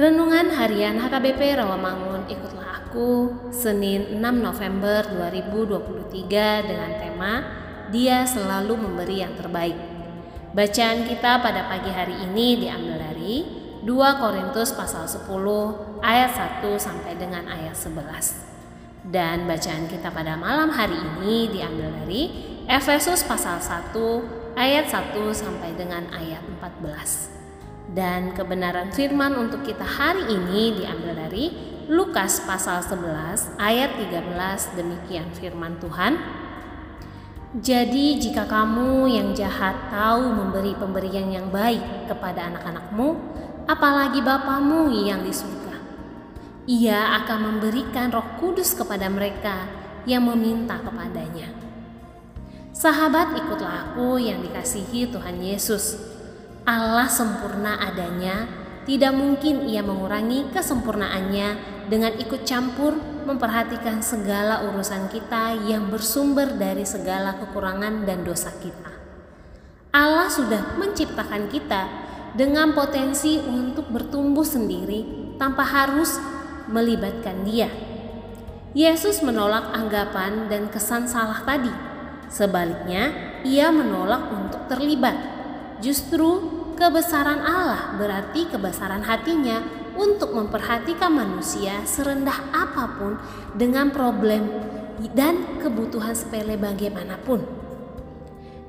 Renungan Harian HKBP Rawamangun Ikutlah Aku Senin 6 November 2023 dengan tema Dia selalu memberi yang terbaik. Bacaan kita pada pagi hari ini diambil dari 2 Korintus pasal 10 ayat 1 sampai dengan ayat 11 Dan bacaan kita pada malam hari ini diambil dari Efesus pasal 1 ayat 1 sampai dengan ayat 14 dan kebenaran firman untuk kita hari ini diambil dari Lukas pasal 11 ayat 13 demikian firman Tuhan. Jadi jika kamu yang jahat tahu memberi pemberian yang baik kepada anak-anakmu, apalagi Bapamu yang di surga. Ia akan memberikan roh kudus kepada mereka yang meminta kepadanya. Sahabat ikutlah aku yang dikasihi Tuhan Yesus. Allah sempurna adanya, tidak mungkin ia mengurangi kesempurnaannya dengan ikut campur memperhatikan segala urusan kita yang bersumber dari segala kekurangan dan dosa kita. Allah sudah menciptakan kita dengan potensi untuk bertumbuh sendiri tanpa harus melibatkan Dia. Yesus menolak anggapan dan kesan salah tadi. Sebaliknya, ia menolak untuk terlibat Justru kebesaran Allah berarti kebesaran hatinya untuk memperhatikan manusia serendah apa pun dengan problem dan kebutuhan sepele bagaimanapun.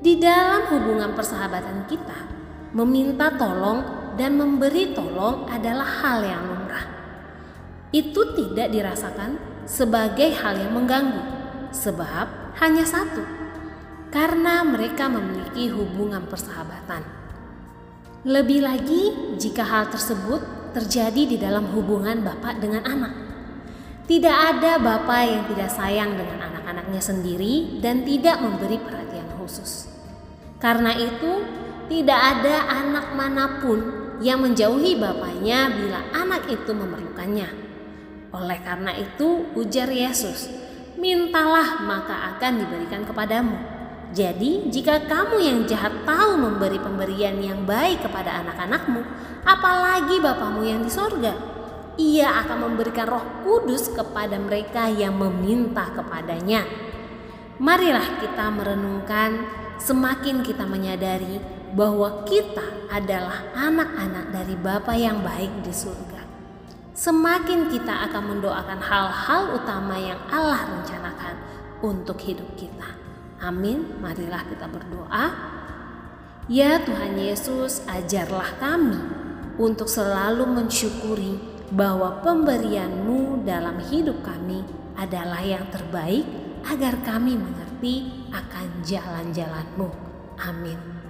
Di dalam hubungan persahabatan kita, meminta tolong dan memberi tolong adalah hal yang lumrah. Itu tidak dirasakan sebagai hal yang mengganggu, sebab hanya satu, karena mereka memiliki hubungan persahabatan. Lebih lagi jika hal tersebut terjadi di dalam hubungan bapak dengan anak. Tidak ada bapak yang tidak sayang dengan anak-anaknya sendiri dan tidak memberi perhatian khusus. Karena itu, tidak ada anak mana pun yang menjauhi bapaknya bila anak itu memerlukannya. Oleh karena itu, ujar Yesus, "Mintalah, maka akan diberikan kepadamu." Jadi, jika kamu yang jahat tahu memberi pemberian yang baik kepada anak-anakmu, apalagi Bapamu yang di sorga, ia akan memberikan roh kudus kepada mereka yang meminta kepadanya. Marilah kita merenungkan semakin kita menyadari bahwa kita adalah anak-anak dari Bapa yang baik di surga. Semakin kita akan mendoakan hal-hal utama yang Allah rencanakan untuk hidup kita. Amin. Marilah kita berdoa. Ya Tuhan Yesus, ajarlah kami untuk selalu mensyukuri bahwa pemberian-Mu dalam hidup kami adalah yang terbaik agar kami mengerti akan jalan-jalan-Mu. Amin.